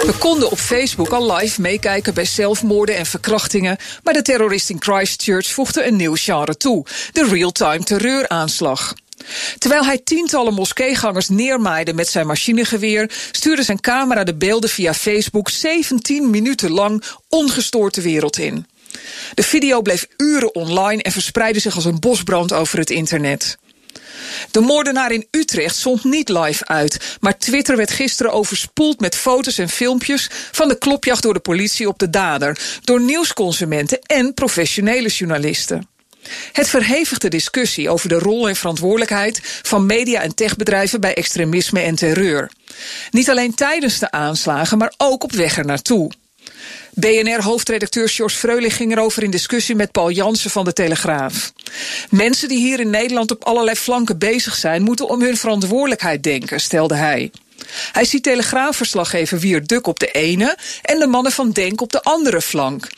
We konden op Facebook al live meekijken bij zelfmoorden en verkrachtingen, maar de terrorist in Christchurch voegde een nieuw genre toe: de real-time terreuraanslag. Terwijl hij tientallen moskeegangers neermaaide met zijn machinegeweer, stuurde zijn camera de beelden via Facebook 17 minuten lang ongestoord de wereld in. De video bleef uren online en verspreidde zich als een bosbrand over het internet. De moordenaar in Utrecht zond niet live uit, maar Twitter werd gisteren overspoeld met foto's en filmpjes van de klopjacht door de politie op de dader, door nieuwsconsumenten en professionele journalisten. Het verhevigt de discussie over de rol en verantwoordelijkheid van media- en techbedrijven bij extremisme en terreur. Niet alleen tijdens de aanslagen, maar ook op weg er naartoe. BNR-hoofdredacteur George Freulich ging erover in discussie met Paul Jansen van de Telegraaf. Mensen die hier in Nederland op allerlei flanken bezig zijn, moeten om hun verantwoordelijkheid denken, stelde hij. Hij ziet telegraafverslaggever Wier Duk op de ene en de mannen van Denk op de andere flank.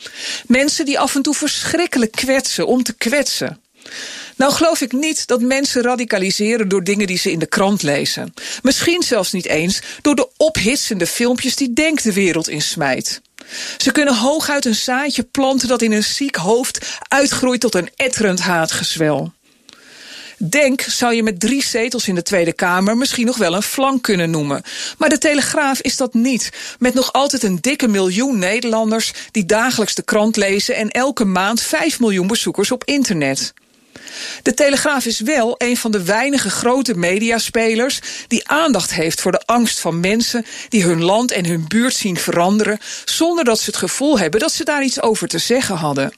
Mensen die af en toe verschrikkelijk kwetsen om te kwetsen. Nou geloof ik niet dat mensen radicaliseren door dingen die ze in de krant lezen. Misschien zelfs niet eens door de ophitsende filmpjes die Denk de wereld insmijt. Ze kunnen hooguit een zaadje planten dat in een ziek hoofd uitgroeit tot een etterend haatgezwel. Denk zou je met drie zetels in de Tweede Kamer misschien nog wel een flank kunnen noemen. Maar de Telegraaf is dat niet. Met nog altijd een dikke miljoen Nederlanders die dagelijks de krant lezen en elke maand 5 miljoen bezoekers op internet. De Telegraaf is wel een van de weinige grote mediaspelers die aandacht heeft voor de angst van mensen die hun land en hun buurt zien veranderen zonder dat ze het gevoel hebben dat ze daar iets over te zeggen hadden.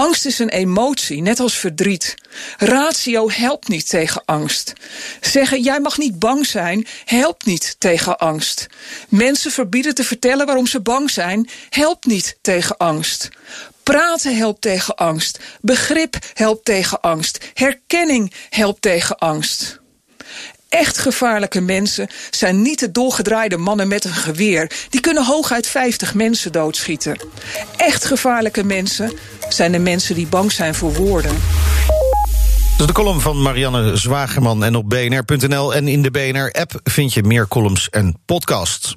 Angst is een emotie, net als verdriet. Ratio helpt niet tegen angst. Zeggen jij mag niet bang zijn, helpt niet tegen angst. Mensen verbieden te vertellen waarom ze bang zijn, helpt niet tegen angst. Praten helpt tegen angst. Begrip helpt tegen angst. Herkenning helpt tegen angst. Echt gevaarlijke mensen zijn niet de dolgedraaide mannen met een geweer. Die kunnen hooguit 50 mensen doodschieten. Echt gevaarlijke mensen zijn de mensen die bang zijn voor woorden. Dat is de column van Marianne Zwagerman. En op bnr.nl en in de BNR-app vind je meer columns en podcasts.